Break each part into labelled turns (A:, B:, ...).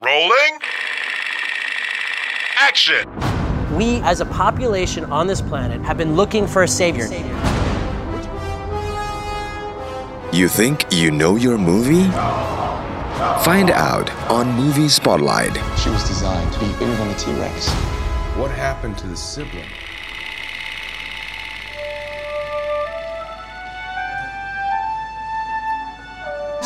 A: Rolling. Action.
B: We, as a population on this planet, have been looking for a savior.
C: You think you know your movie? Find out on Movie Spotlight.
D: She was designed to be bigger than a T-Rex.
E: What happened to the sibling?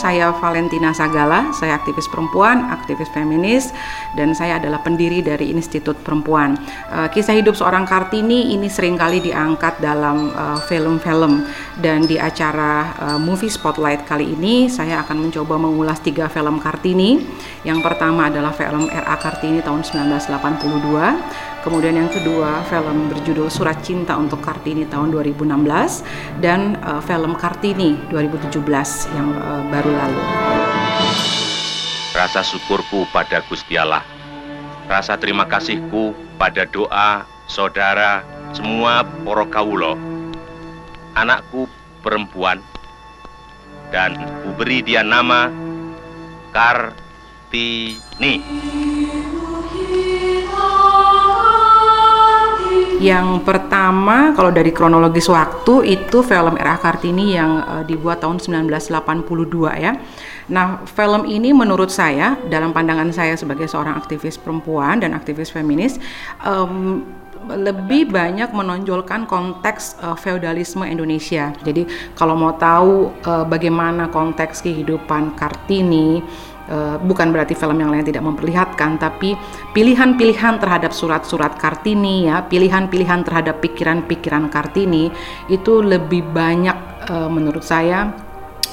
F: Saya Valentina Sagala, saya aktivis perempuan, aktivis feminis, dan saya adalah pendiri dari Institut Perempuan. Uh, kisah hidup seorang Kartini ini sering kali diangkat dalam uh, film-film dan di acara uh, Movie Spotlight kali ini saya akan mencoba mengulas tiga film Kartini. Yang pertama adalah film R.A. Kartini tahun 1982. Kemudian yang kedua film berjudul Surat Cinta untuk Kartini tahun 2016 dan uh, film Kartini 2017 yang uh, baru lalu.
G: Rasa syukurku pada Gusti Allah. Rasa terima kasihku pada doa saudara semua poro kawulo. Anakku perempuan dan ku beri dia nama Kartini.
F: Yang pertama kalau dari kronologis waktu itu film R.A. Kartini yang uh, dibuat tahun 1982 ya. Nah, film ini menurut saya dalam pandangan saya sebagai seorang aktivis perempuan dan aktivis feminis um, lebih banyak menonjolkan konteks uh, feodalisme Indonesia. Jadi kalau mau tahu uh, bagaimana konteks kehidupan Kartini Uh, bukan berarti film yang lain tidak memperlihatkan, tapi pilihan-pilihan terhadap surat-surat Kartini ya, pilihan-pilihan terhadap pikiran-pikiran Kartini itu lebih banyak uh, menurut saya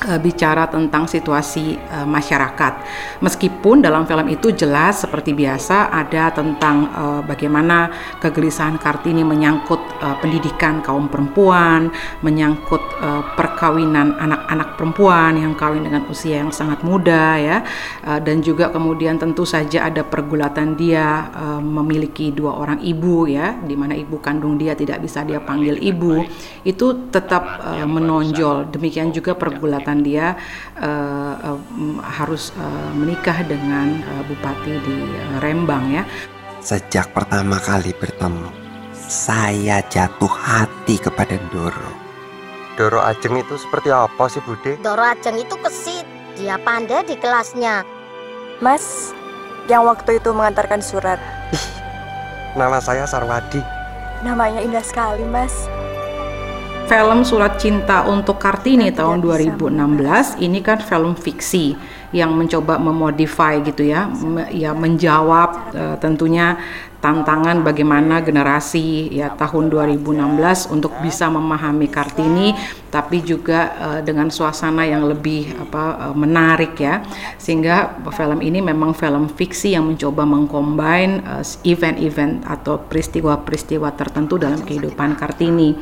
F: uh, bicara tentang situasi uh, masyarakat. Meskipun dalam film itu jelas seperti biasa ada tentang uh, bagaimana kegelisahan Kartini menyangkut uh, pendidikan kaum perempuan, menyangkut uh, perkawinan anak-anak perempuan yang kawin dengan usia yang sangat muda ya, uh, dan juga kemudian tentu saja ada pergulatan dia uh, memiliki dua orang ibu ya, di mana ibu kandung dia tidak bisa dia panggil ibu, itu tetap uh, menonjol. Demikian juga pergulatan kesempatan dia uh, uh, harus uh, menikah dengan uh, bupati di uh, Rembang ya.
H: Sejak pertama kali bertemu, saya jatuh hati kepada Doro.
I: Doro Ajeng itu seperti apa sih Bude?
J: Doro Ajeng itu kesit, dia pandai di kelasnya.
K: Mas, yang waktu itu mengantarkan surat.
I: Ih, nama saya Sarwadi.
K: Namanya indah sekali, Mas
F: film Surat Cinta untuk Kartini tahun 2016 ini kan film fiksi yang mencoba memodify gitu ya, ya menjawab uh, tentunya tantangan bagaimana generasi ya tahun 2016 untuk bisa memahami Kartini tapi juga uh, dengan suasana yang lebih apa uh, menarik ya. Sehingga film ini memang film fiksi yang mencoba mengcombine event-event uh, atau peristiwa-peristiwa tertentu dalam kehidupan Kartini.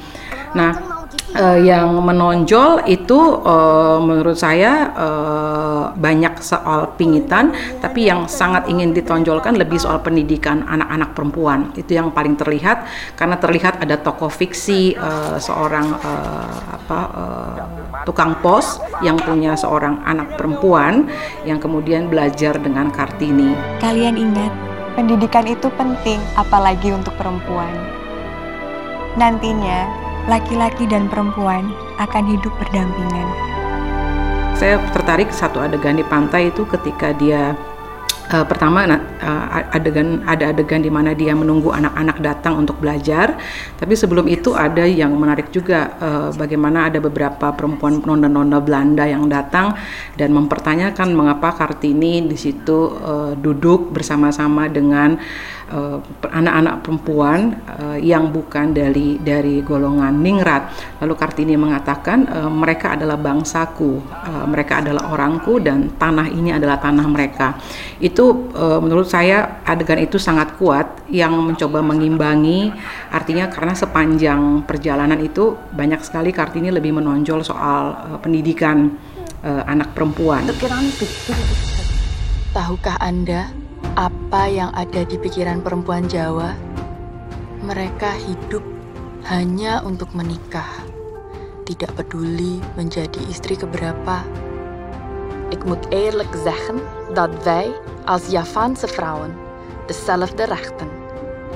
F: Nah, uh, yang menonjol itu uh, menurut saya uh, banyak soal pingitan, tapi yang sangat ingin ditonjolkan lebih soal pendidikan anak-anak perempuan. Itu yang paling terlihat karena terlihat ada tokoh fiksi uh, seorang uh, apa uh, tukang pos yang punya seorang anak perempuan yang kemudian belajar dengan Kartini.
K: Kalian ingat, pendidikan itu penting apalagi untuk perempuan. Nantinya laki-laki dan perempuan akan hidup berdampingan.
F: Saya tertarik satu adegan di pantai itu ketika dia uh, pertama uh, adegan ada adegan di mana dia menunggu anak-anak datang untuk belajar tapi sebelum itu ada yang menarik juga uh, bagaimana ada beberapa perempuan nona-nona Belanda yang datang dan mempertanyakan mengapa Kartini di situ uh, duduk bersama-sama dengan anak-anak uh, perempuan uh, yang bukan dari dari golongan ningrat. Lalu Kartini mengatakan uh, mereka adalah bangsaku, uh, mereka adalah orangku dan tanah ini adalah tanah mereka. Itu uh, menurut saya adegan itu sangat kuat yang mencoba mengimbangi artinya karena sepanjang perjalanan itu banyak sekali Kartini lebih menonjol soal uh, pendidikan uh, anak perempuan.
L: Tahukah Anda apa yang ada di pikiran perempuan Jawa. Mereka hidup hanya untuk menikah, tidak peduli menjadi istri keberapa.
M: Ik moet eerlijk zeggen,
L: dat wij als Javaanse vrouwen dezelfde rechten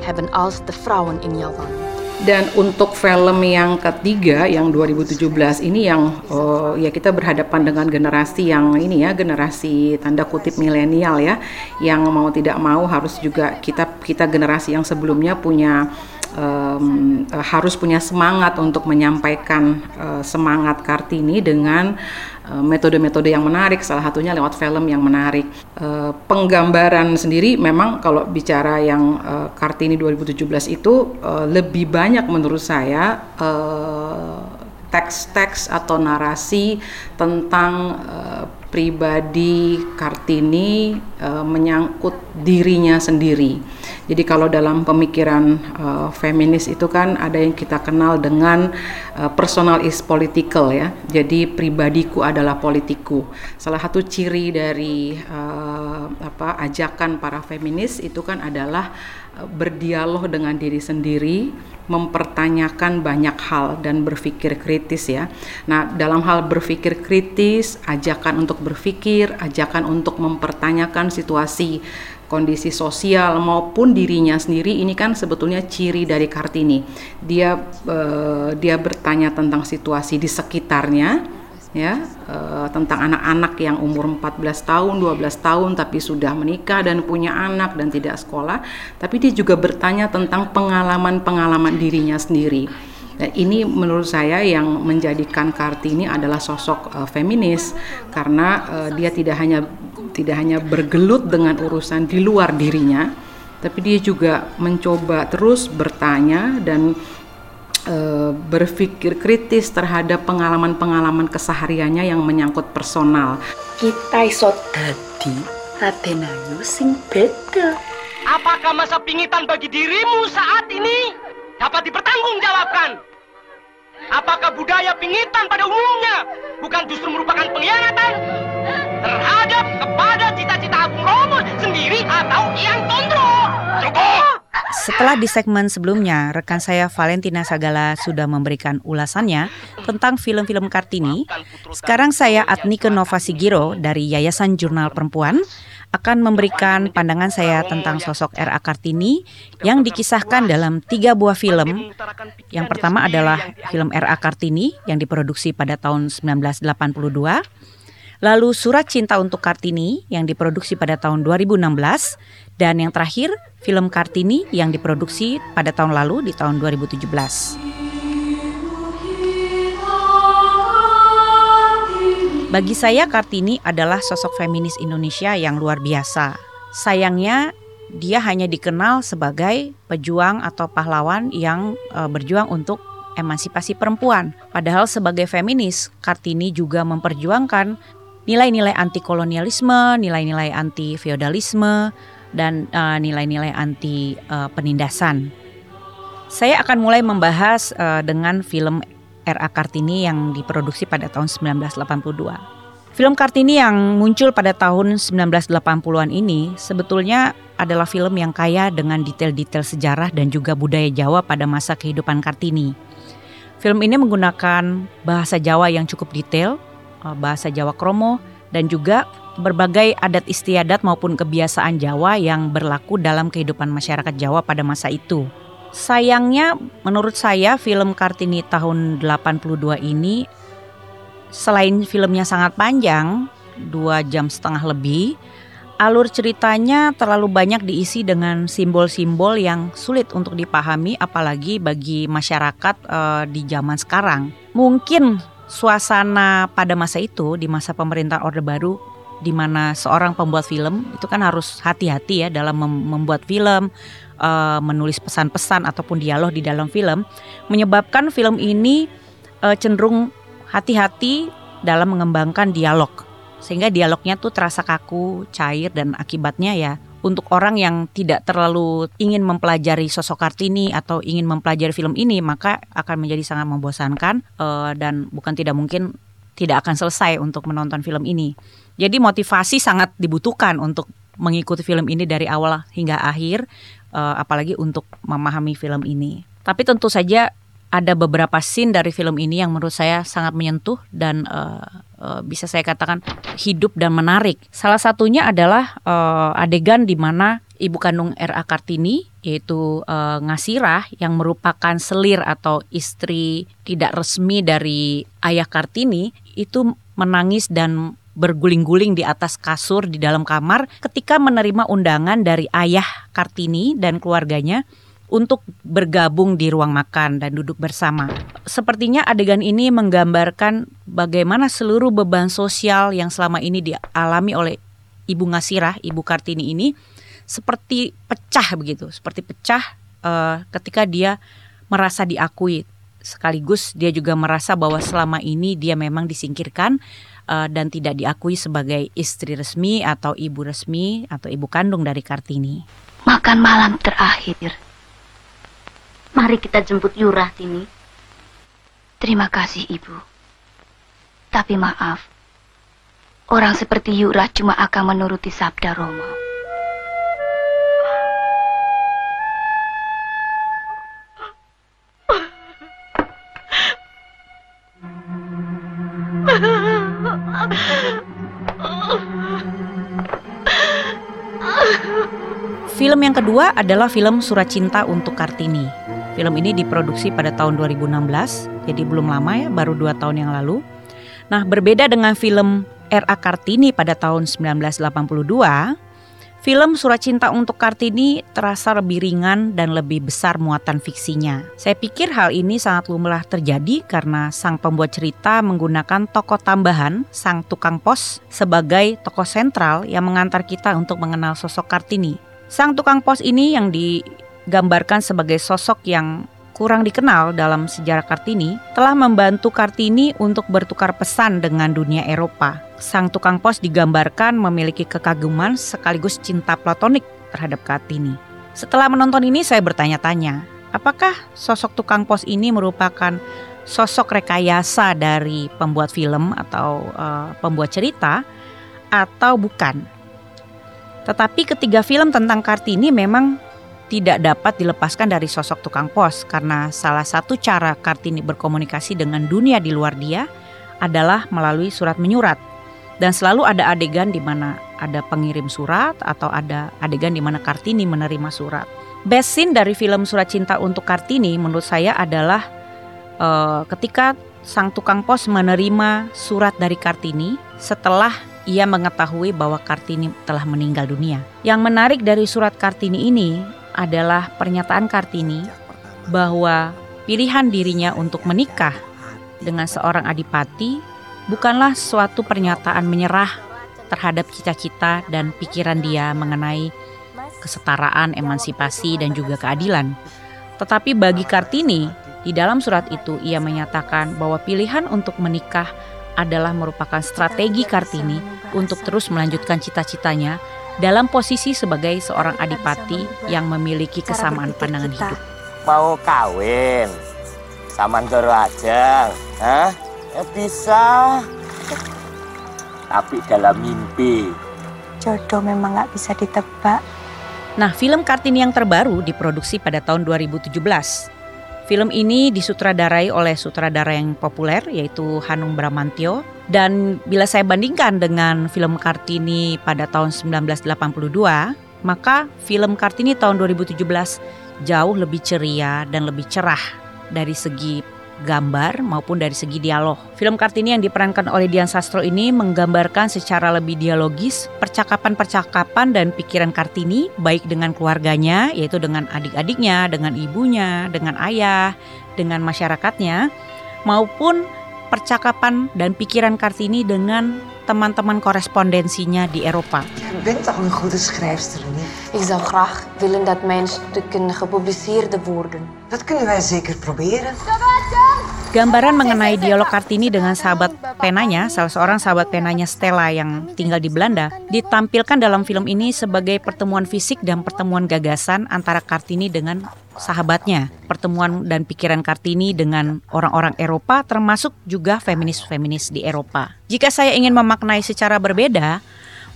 L: hebben als de vrouwen in Javan.
F: Dan untuk film yang ketiga yang 2017 ini yang oh, ya kita berhadapan dengan generasi yang ini ya generasi tanda kutip milenial ya yang mau tidak mau harus juga kita kita generasi yang sebelumnya punya um, harus punya semangat untuk menyampaikan uh, semangat Kartini dengan Eh, metode-metode yang menarik salah satunya lewat film yang menarik uh, penggambaran sendiri memang kalau bicara yang uh, Kartini 2017 itu uh, lebih banyak menurut saya teks-teks atau narasi tentang pribadi Kartini menyangkut dirinya sendiri. Jadi kalau dalam pemikiran uh, feminis itu kan ada yang kita kenal dengan uh, personal is political ya. Jadi pribadiku adalah politiku. Salah satu ciri dari uh, apa ajakan para feminis itu kan adalah berdialog dengan diri sendiri, mempertanyakan banyak hal dan berpikir kritis ya. Nah, dalam hal berpikir kritis, ajakan untuk berpikir, ajakan untuk mempertanyakan situasi kondisi sosial maupun dirinya sendiri ini kan sebetulnya ciri dari Kartini. Dia uh, dia bertanya tentang situasi di sekitarnya ya uh, tentang anak-anak yang umur 14 tahun, 12 tahun tapi sudah menikah dan punya anak dan tidak sekolah, tapi dia juga bertanya tentang pengalaman-pengalaman dirinya sendiri. Dan ini menurut saya yang menjadikan Kartini adalah sosok uh, feminis karena uh, dia tidak hanya tidak hanya bergelut dengan urusan di luar dirinya, tapi dia juga mencoba terus bertanya dan Eh, berpikir kritis terhadap pengalaman-pengalaman kesehariannya yang menyangkut personal.
A: Kita iso dadi Raden Ayu sing beda.
M: Apakah masa pingitan bagi dirimu saat ini dapat dipertanggungjawabkan? Apakah budaya pingitan pada umumnya bukan justru merupakan pengkhianatan terhadap kepada cita-cita Agung Romo sendiri atau yang Tondro? Cukup!
N: Setelah di segmen sebelumnya, rekan saya Valentina Sagala sudah memberikan ulasannya tentang film-film Kartini. Sekarang saya Adnike Nova Sigiro dari Yayasan Jurnal Perempuan akan memberikan pandangan saya tentang sosok R.A. Kartini yang dikisahkan dalam tiga buah film. Yang pertama adalah film R.A. Kartini yang diproduksi pada tahun 1982. Lalu Surat Cinta untuk Kartini yang diproduksi pada tahun 2016 dan yang terakhir film Kartini yang diproduksi pada tahun lalu di tahun 2017. Bagi saya Kartini adalah sosok feminis Indonesia yang luar biasa. Sayangnya dia hanya dikenal sebagai pejuang atau pahlawan yang uh, berjuang untuk emansipasi perempuan. Padahal sebagai feminis, Kartini juga memperjuangkan nilai-nilai anti kolonialisme, nilai-nilai anti feodalisme, dan uh, nilai-nilai anti uh, penindasan. Saya akan mulai membahas uh, dengan film R.A. Kartini yang diproduksi pada tahun 1982. Film Kartini yang muncul pada tahun 1980-an ini sebetulnya adalah film yang kaya dengan detail-detail sejarah dan juga budaya Jawa pada masa kehidupan Kartini. Film ini menggunakan bahasa Jawa yang cukup detail, bahasa Jawa kromo, dan juga berbagai adat istiadat maupun kebiasaan Jawa yang berlaku dalam kehidupan masyarakat Jawa pada masa itu. Sayangnya menurut saya film Kartini tahun 82 ini selain filmnya sangat panjang, dua jam setengah lebih, alur ceritanya terlalu banyak diisi dengan simbol-simbol yang sulit untuk dipahami apalagi bagi masyarakat uh, di zaman sekarang. Mungkin suasana pada masa itu di masa pemerintahan Orde Baru di mana seorang pembuat film itu kan harus hati-hati ya dalam mem membuat film, uh, menulis pesan-pesan ataupun dialog di dalam film, menyebabkan film ini uh, cenderung hati-hati dalam mengembangkan dialog, sehingga dialognya tuh terasa kaku, cair dan akibatnya ya untuk orang yang tidak terlalu ingin mempelajari sosok Kartini atau ingin mempelajari film ini maka akan menjadi sangat membosankan uh, dan bukan tidak mungkin tidak akan selesai untuk menonton film ini. Jadi motivasi sangat dibutuhkan untuk mengikuti film ini dari awal hingga akhir, uh, apalagi untuk memahami film ini. Tapi tentu saja ada beberapa scene dari film ini yang menurut saya sangat menyentuh dan uh, uh, bisa saya katakan hidup dan menarik. Salah satunya adalah uh, adegan di mana ibu kandung R.A. Kartini yaitu uh, Ngasirah yang merupakan selir atau istri tidak resmi dari ayah Kartini itu menangis dan berguling-guling di atas kasur di dalam kamar ketika menerima undangan dari ayah Kartini dan keluarganya untuk bergabung di ruang makan dan duduk bersama. Sepertinya adegan ini menggambarkan bagaimana seluruh beban sosial yang selama ini dialami oleh Ibu Ngasirah, Ibu Kartini ini seperti pecah begitu, seperti pecah uh, ketika dia merasa diakui. Sekaligus dia juga merasa bahwa selama ini dia memang disingkirkan uh, dan tidak diakui sebagai istri resmi atau ibu resmi atau ibu kandung dari Kartini.
O: Makan malam terakhir. Mari kita jemput Yurah Tini. Terima kasih ibu. Tapi maaf, orang seperti Yurah cuma akan menuruti sabda Romo.
N: Film yang kedua adalah film Surat Cinta untuk Kartini. Film ini diproduksi pada tahun 2016, jadi belum lama ya, baru dua tahun yang lalu. Nah, berbeda dengan film R.A. Kartini pada tahun 1982, Film Surat Cinta untuk Kartini terasa lebih ringan dan lebih besar muatan fiksinya. Saya pikir hal ini sangat lumrah terjadi karena sang pembuat cerita menggunakan tokoh tambahan, sang tukang pos, sebagai tokoh sentral yang mengantar kita untuk mengenal sosok Kartini. Sang tukang pos ini yang digambarkan sebagai sosok yang kurang dikenal dalam sejarah Kartini, telah membantu Kartini untuk bertukar pesan dengan dunia Eropa. Sang tukang pos digambarkan memiliki kekaguman sekaligus cinta platonik terhadap Kartini. Setelah menonton ini saya bertanya-tanya, apakah sosok tukang pos ini merupakan sosok rekayasa dari pembuat film atau uh, pembuat cerita atau bukan? Tetapi ketiga film tentang Kartini memang tidak dapat dilepaskan dari sosok tukang pos karena salah satu cara Kartini berkomunikasi dengan dunia di luar dia adalah melalui surat menyurat. Dan selalu ada adegan di mana ada pengirim surat atau ada adegan di mana Kartini menerima surat. Best scene dari film Surat Cinta untuk Kartini menurut saya adalah uh, ketika sang tukang pos menerima surat dari Kartini setelah ia mengetahui bahwa Kartini telah meninggal dunia. Yang menarik dari surat Kartini ini adalah pernyataan Kartini bahwa pilihan dirinya untuk menikah dengan seorang adipati bukanlah suatu pernyataan menyerah terhadap cita-cita dan pikiran dia mengenai kesetaraan, emansipasi, dan juga keadilan. Tetapi bagi Kartini, di dalam surat itu ia menyatakan bahwa pilihan untuk menikah adalah merupakan strategi Kartini untuk terus melanjutkan cita-citanya dalam posisi sebagai seorang adipati yang memiliki kesamaan pandangan hidup.
P: Mau kawin sama Ndoro Ajeng, Hah? Ya bisa. Tapi dalam mimpi.
K: Jodoh memang nggak bisa ditebak.
N: Nah, film Kartini yang terbaru diproduksi pada tahun 2017. Film ini disutradarai oleh sutradara yang populer yaitu Hanung Bramantyo. Dan bila saya bandingkan dengan film Kartini pada tahun 1982, maka film Kartini tahun 2017 jauh lebih ceria dan lebih cerah dari segi gambar maupun dari segi dialog. Film Kartini yang diperankan oleh Dian Sastro ini menggambarkan secara lebih dialogis percakapan-percakapan dan pikiran Kartini baik dengan keluarganya yaitu dengan adik-adiknya, dengan ibunya, dengan ayah, dengan masyarakatnya maupun percakapan dan pikiran Kartini dengan teman-teman korespondensinya di Eropa.
Q: Je bent toch een goede schrijfster, niet?
L: Ik zou graag willen dat mijn stukken gepubliceerd worden.
Q: Dat kunnen wij zeker proberen.
N: Gambaran mengenai dialog Kartini dengan sahabat penanya, salah seorang sahabat penanya Stella yang tinggal di Belanda, ditampilkan dalam film ini sebagai pertemuan fisik dan pertemuan gagasan antara Kartini dengan sahabatnya. Pertemuan dan pikiran Kartini dengan orang-orang Eropa termasuk juga feminis-feminis di Eropa. Jika saya ingin memaknai secara berbeda,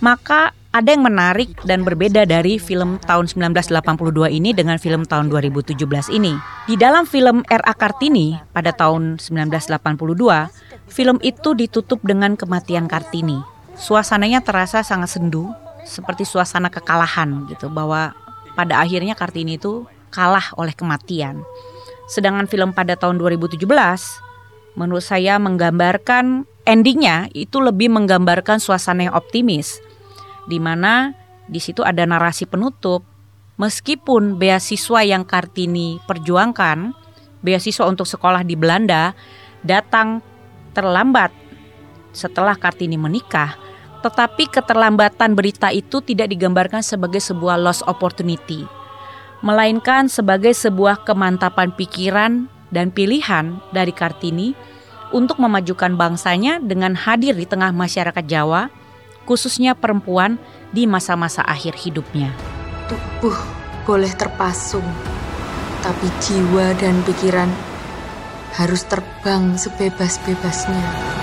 N: maka ada yang menarik dan berbeda dari film tahun 1982 ini dengan film tahun 2017 ini. Di dalam film R.A. Kartini pada tahun 1982, Film itu ditutup dengan kematian Kartini. Suasananya terasa sangat sendu, seperti suasana kekalahan gitu bahwa pada akhirnya Kartini itu kalah oleh kematian. Sedangkan film pada tahun 2017 menurut saya menggambarkan endingnya itu lebih menggambarkan suasana yang optimis di mana di situ ada narasi penutup. Meskipun beasiswa yang Kartini perjuangkan beasiswa untuk sekolah di Belanda datang terlambat setelah Kartini menikah, tetapi keterlambatan berita itu tidak digambarkan sebagai sebuah lost opportunity, melainkan sebagai sebuah kemantapan pikiran dan pilihan dari Kartini untuk memajukan bangsanya dengan hadir di tengah masyarakat Jawa, khususnya perempuan di masa-masa akhir hidupnya.
L: Tubuh boleh terpasung, tapi jiwa dan pikiran harus terbang sebebas-bebasnya.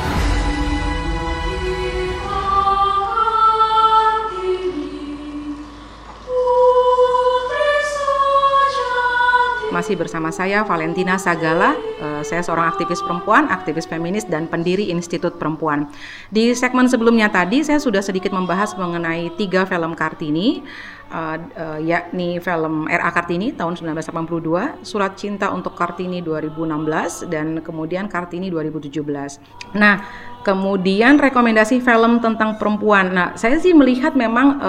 F: Masih bersama saya Valentina Sagala, uh, saya seorang aktivis perempuan, aktivis feminis dan pendiri Institut Perempuan. Di segmen sebelumnya tadi saya sudah sedikit membahas mengenai tiga film Kartini, uh, uh, yakni film R.A. Kartini tahun 1982, Surat Cinta untuk Kartini 2016, dan kemudian Kartini 2017. Nah, kemudian rekomendasi film tentang perempuan. Nah, saya sih melihat memang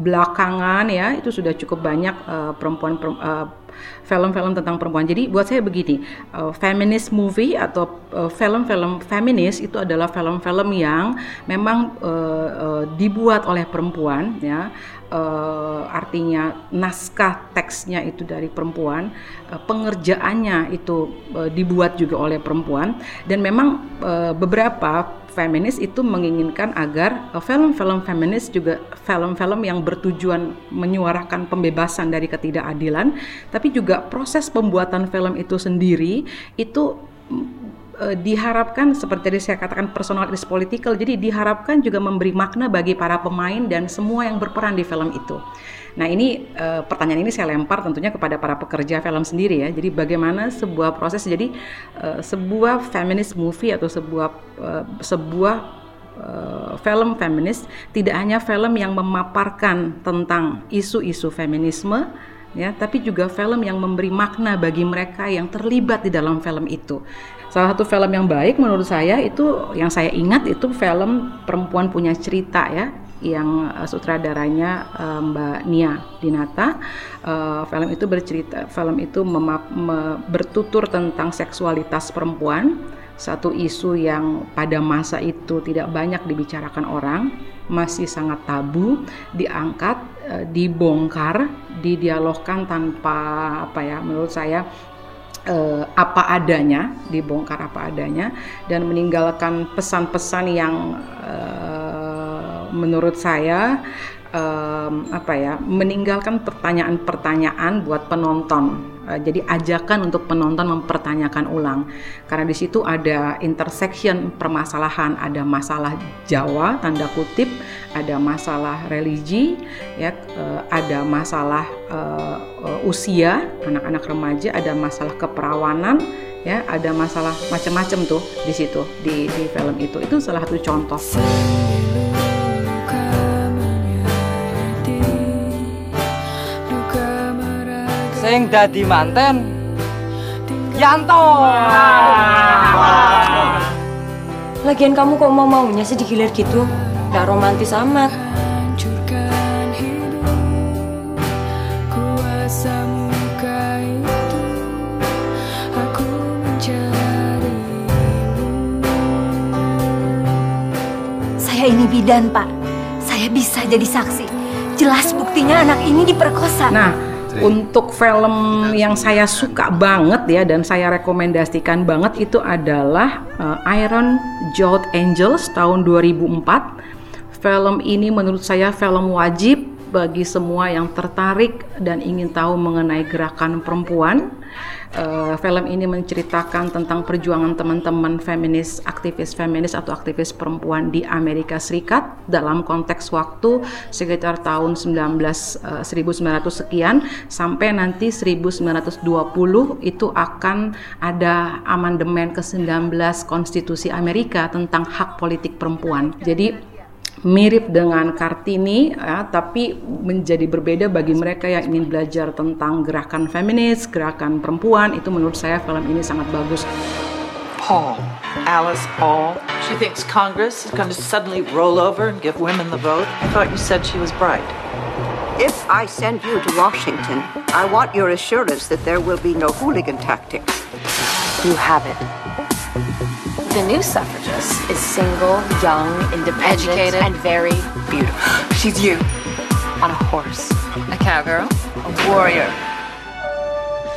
F: belakangan ya itu sudah cukup banyak perempuan uh, film-film tentang perempuan. Jadi buat saya begini, uh, feminist movie atau uh, film-film feminis itu adalah film-film yang memang uh, uh, dibuat oleh perempuan ya. Uh, artinya naskah teksnya itu dari perempuan, uh, pengerjaannya itu uh, dibuat juga oleh perempuan. Dan memang uh, beberapa feminis itu menginginkan agar film-film feminis juga film-film yang bertujuan menyuarakan pembebasan dari ketidakadilan, tapi juga proses pembuatan film itu sendiri itu uh, diharapkan seperti tadi saya katakan personal is political jadi diharapkan juga memberi makna bagi para pemain dan semua yang berperan di film itu. Nah ini uh, pertanyaan ini saya lempar tentunya kepada para pekerja film sendiri ya. Jadi bagaimana sebuah proses jadi uh, sebuah feminist movie atau sebuah uh, sebuah film feminis tidak hanya film yang memaparkan tentang isu-isu feminisme ya, tapi juga film yang memberi makna bagi mereka yang terlibat di dalam film itu. Salah satu film yang baik menurut saya itu yang saya ingat itu film Perempuan Punya Cerita ya yang uh, sutradaranya uh, Mbak Nia Dinata. Uh, film itu bercerita, film itu memap, me, bertutur tentang seksualitas perempuan, satu isu yang pada masa itu tidak banyak dibicarakan orang, masih sangat tabu, diangkat, dibongkar, didialogkan tanpa apa ya, menurut saya uh, apa adanya, dibongkar apa adanya, dan meninggalkan pesan-pesan yang uh, menurut saya um, apa ya meninggalkan pertanyaan-pertanyaan buat penonton. Uh, jadi ajakan untuk penonton mempertanyakan ulang karena di situ ada intersection permasalahan, ada masalah Jawa tanda kutip, ada masalah religi, ya, uh, ada masalah uh, uh, usia anak-anak remaja, ada masalah keperawanan ya ada masalah macam-macam tuh di situ di di film itu itu salah satu contoh.
M: sing dadi manten Yanto.
K: Lagian kamu kok mau maunya sih digilir gitu? Gak romantis amat.
O: Bidan, Pak. Saya bisa jadi saksi. Jelas buktinya anak ini diperkosa.
F: Nah, untuk film yang saya suka banget ya dan saya rekomendasikan banget itu adalah uh, Iron Jawed Angels tahun 2004. Film ini menurut saya film wajib bagi semua yang tertarik dan ingin tahu mengenai gerakan perempuan uh, film ini menceritakan tentang perjuangan teman-teman feminis, aktivis feminis atau aktivis perempuan di Amerika Serikat dalam konteks waktu sekitar tahun 19 uh, 1900 sekian sampai nanti 1920 itu akan ada amandemen ke-19 Konstitusi Amerika tentang hak politik perempuan. Jadi mirip dengan Kartini ya, tapi menjadi berbeda bagi mereka yang ingin belajar tentang gerakan feminis, gerakan perempuan itu menurut saya film ini sangat bagus.
R: Paul, Alice Paul. She thinks Congress is going to suddenly roll over and give women the vote. I thought you said she was bright.
S: If I send you to Washington, I want your assurance that there will be no hooligan tactics.
T: You have it. The new suffragist is single, young, independent,
R: Educated.
T: and very beautiful.
R: She's you.
T: On a horse.
R: A cowgirl.
T: A warrior.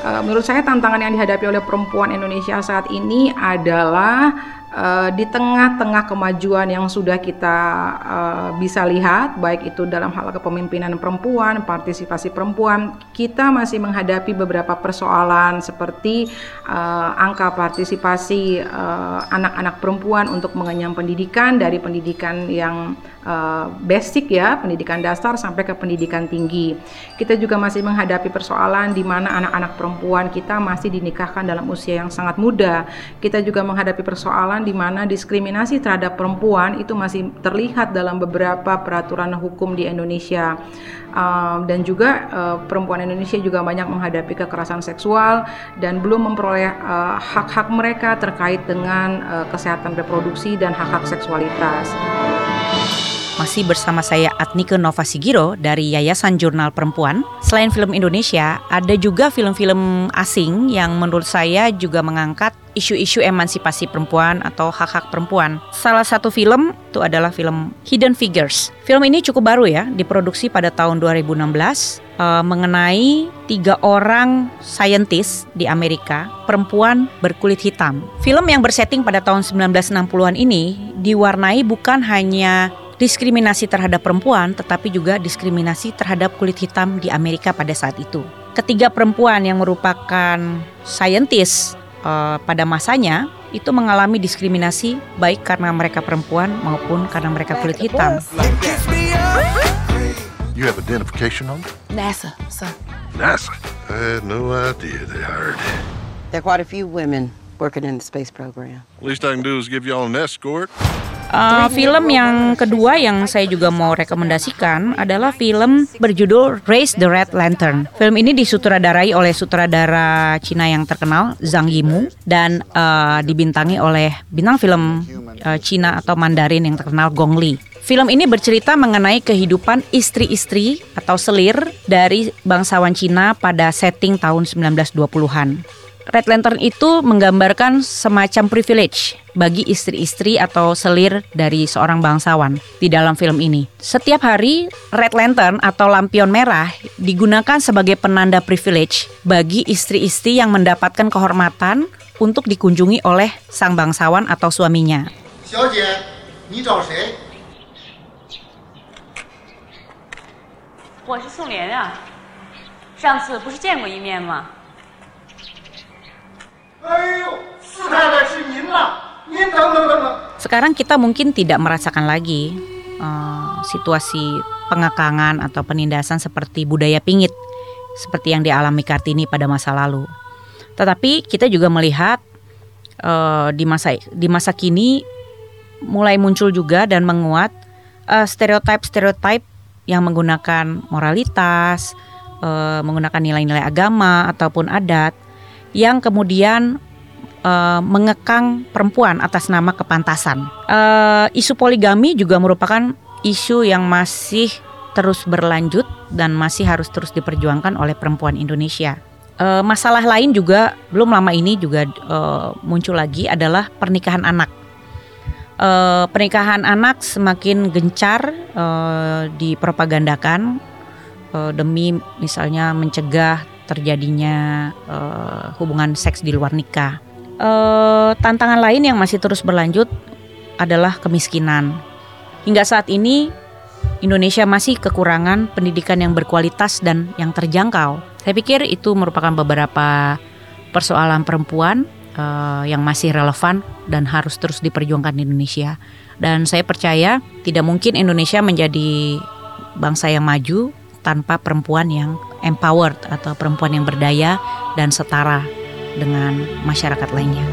F: Uh, menurut saya tantangan yang dihadapi oleh perempuan Indonesia saat ini adalah uh, di tengah-tengah kemajuan yang sudah kita uh, bisa lihat, baik itu dalam hal kepemimpinan perempuan, partisipasi perempuan, kita masih menghadapi beberapa persoalan seperti uh, angka partisipasi anak-anak perempuan untuk mengenyam pendidikan dari pendidikan yang basic ya, pendidikan dasar sampai ke pendidikan tinggi. Kita juga masih menghadapi persoalan di mana anak-anak perempuan kita masih dinikahkan dalam usia yang sangat muda. Kita juga menghadapi persoalan di mana diskriminasi terhadap perempuan itu masih terlihat dalam beberapa peraturan hukum di Indonesia. Uh, dan juga uh, perempuan Indonesia juga banyak menghadapi kekerasan seksual dan belum memperoleh hak-hak uh, mereka terkait dengan uh, kesehatan reproduksi dan hak-hak seksualitas.
N: Masih bersama saya Atnike Nova Sigiro dari Yayasan Jurnal Perempuan. Selain film Indonesia, ada juga film-film asing yang menurut saya juga mengangkat isu-isu emansipasi perempuan atau hak-hak perempuan. Salah satu film itu adalah film Hidden Figures. Film ini cukup baru ya, diproduksi pada tahun 2016 uh, mengenai tiga orang saintis di Amerika, perempuan berkulit hitam. Film yang bersetting pada tahun 1960-an ini diwarnai bukan hanya diskriminasi terhadap perempuan, tetapi juga diskriminasi terhadap kulit hitam di Amerika pada saat itu. Ketiga perempuan yang merupakan saintis uh, pada masanya itu mengalami diskriminasi baik karena mereka perempuan maupun karena mereka kulit hitam.
U: You have identification on
R: NASA, sir.
U: NASA. I had no idea they hired.
Q: There are quite a few women working in the space program.
U: Least I can do is give y'all an escort.
N: Uh, film yang kedua yang saya juga mau rekomendasikan adalah film berjudul Raise the Red Lantern. Film ini disutradarai oleh sutradara Cina yang terkenal Zhang Yimou dan uh, dibintangi oleh bintang film uh, Cina atau Mandarin yang terkenal Gong Li. Film ini bercerita mengenai kehidupan istri-istri atau selir dari bangsawan Cina pada setting tahun 1920-an. Red Lantern itu menggambarkan semacam privilege bagi istri-istri atau selir dari seorang bangsawan di dalam film ini. Setiap hari, Red Lantern atau lampion merah digunakan sebagai penanda privilege bagi istri-istri yang mendapatkan kehormatan untuk dikunjungi oleh sang bangsawan atau suaminya.
V: 小 哎呦，四太太是您呐！您等等等等。
N: Sekarang kita mungkin tidak merasakan lagi uh, situasi pengekangan atau penindasan seperti budaya pingit seperti yang dialami Kartini pada masa lalu. Tetapi kita juga melihat uh, di masa di masa kini mulai muncul juga dan menguat uh, stereotip-stereotip yang menggunakan moralitas, uh, menggunakan nilai-nilai agama ataupun adat yang kemudian uh, mengekang perempuan atas nama kepantasan. Uh, isu poligami juga merupakan isu yang masih terus berlanjut dan masih harus terus diperjuangkan oleh perempuan Indonesia. Uh, masalah lain juga belum lama ini juga uh, muncul lagi adalah pernikahan anak. Uh, pernikahan anak semakin gencar dipropagandakan demi misalnya mencegah terjadinya uh, hubungan seks di luar nikah. Uh, tantangan lain yang masih terus berlanjut adalah kemiskinan. Hingga saat ini Indonesia masih kekurangan pendidikan yang berkualitas dan yang terjangkau. Saya pikir itu merupakan beberapa persoalan perempuan uh, yang masih relevan dan harus terus diperjuangkan di Indonesia. Dan saya percaya tidak mungkin Indonesia menjadi bangsa yang maju tanpa perempuan yang empowered atau perempuan yang berdaya dan setara dengan masyarakat lainnya.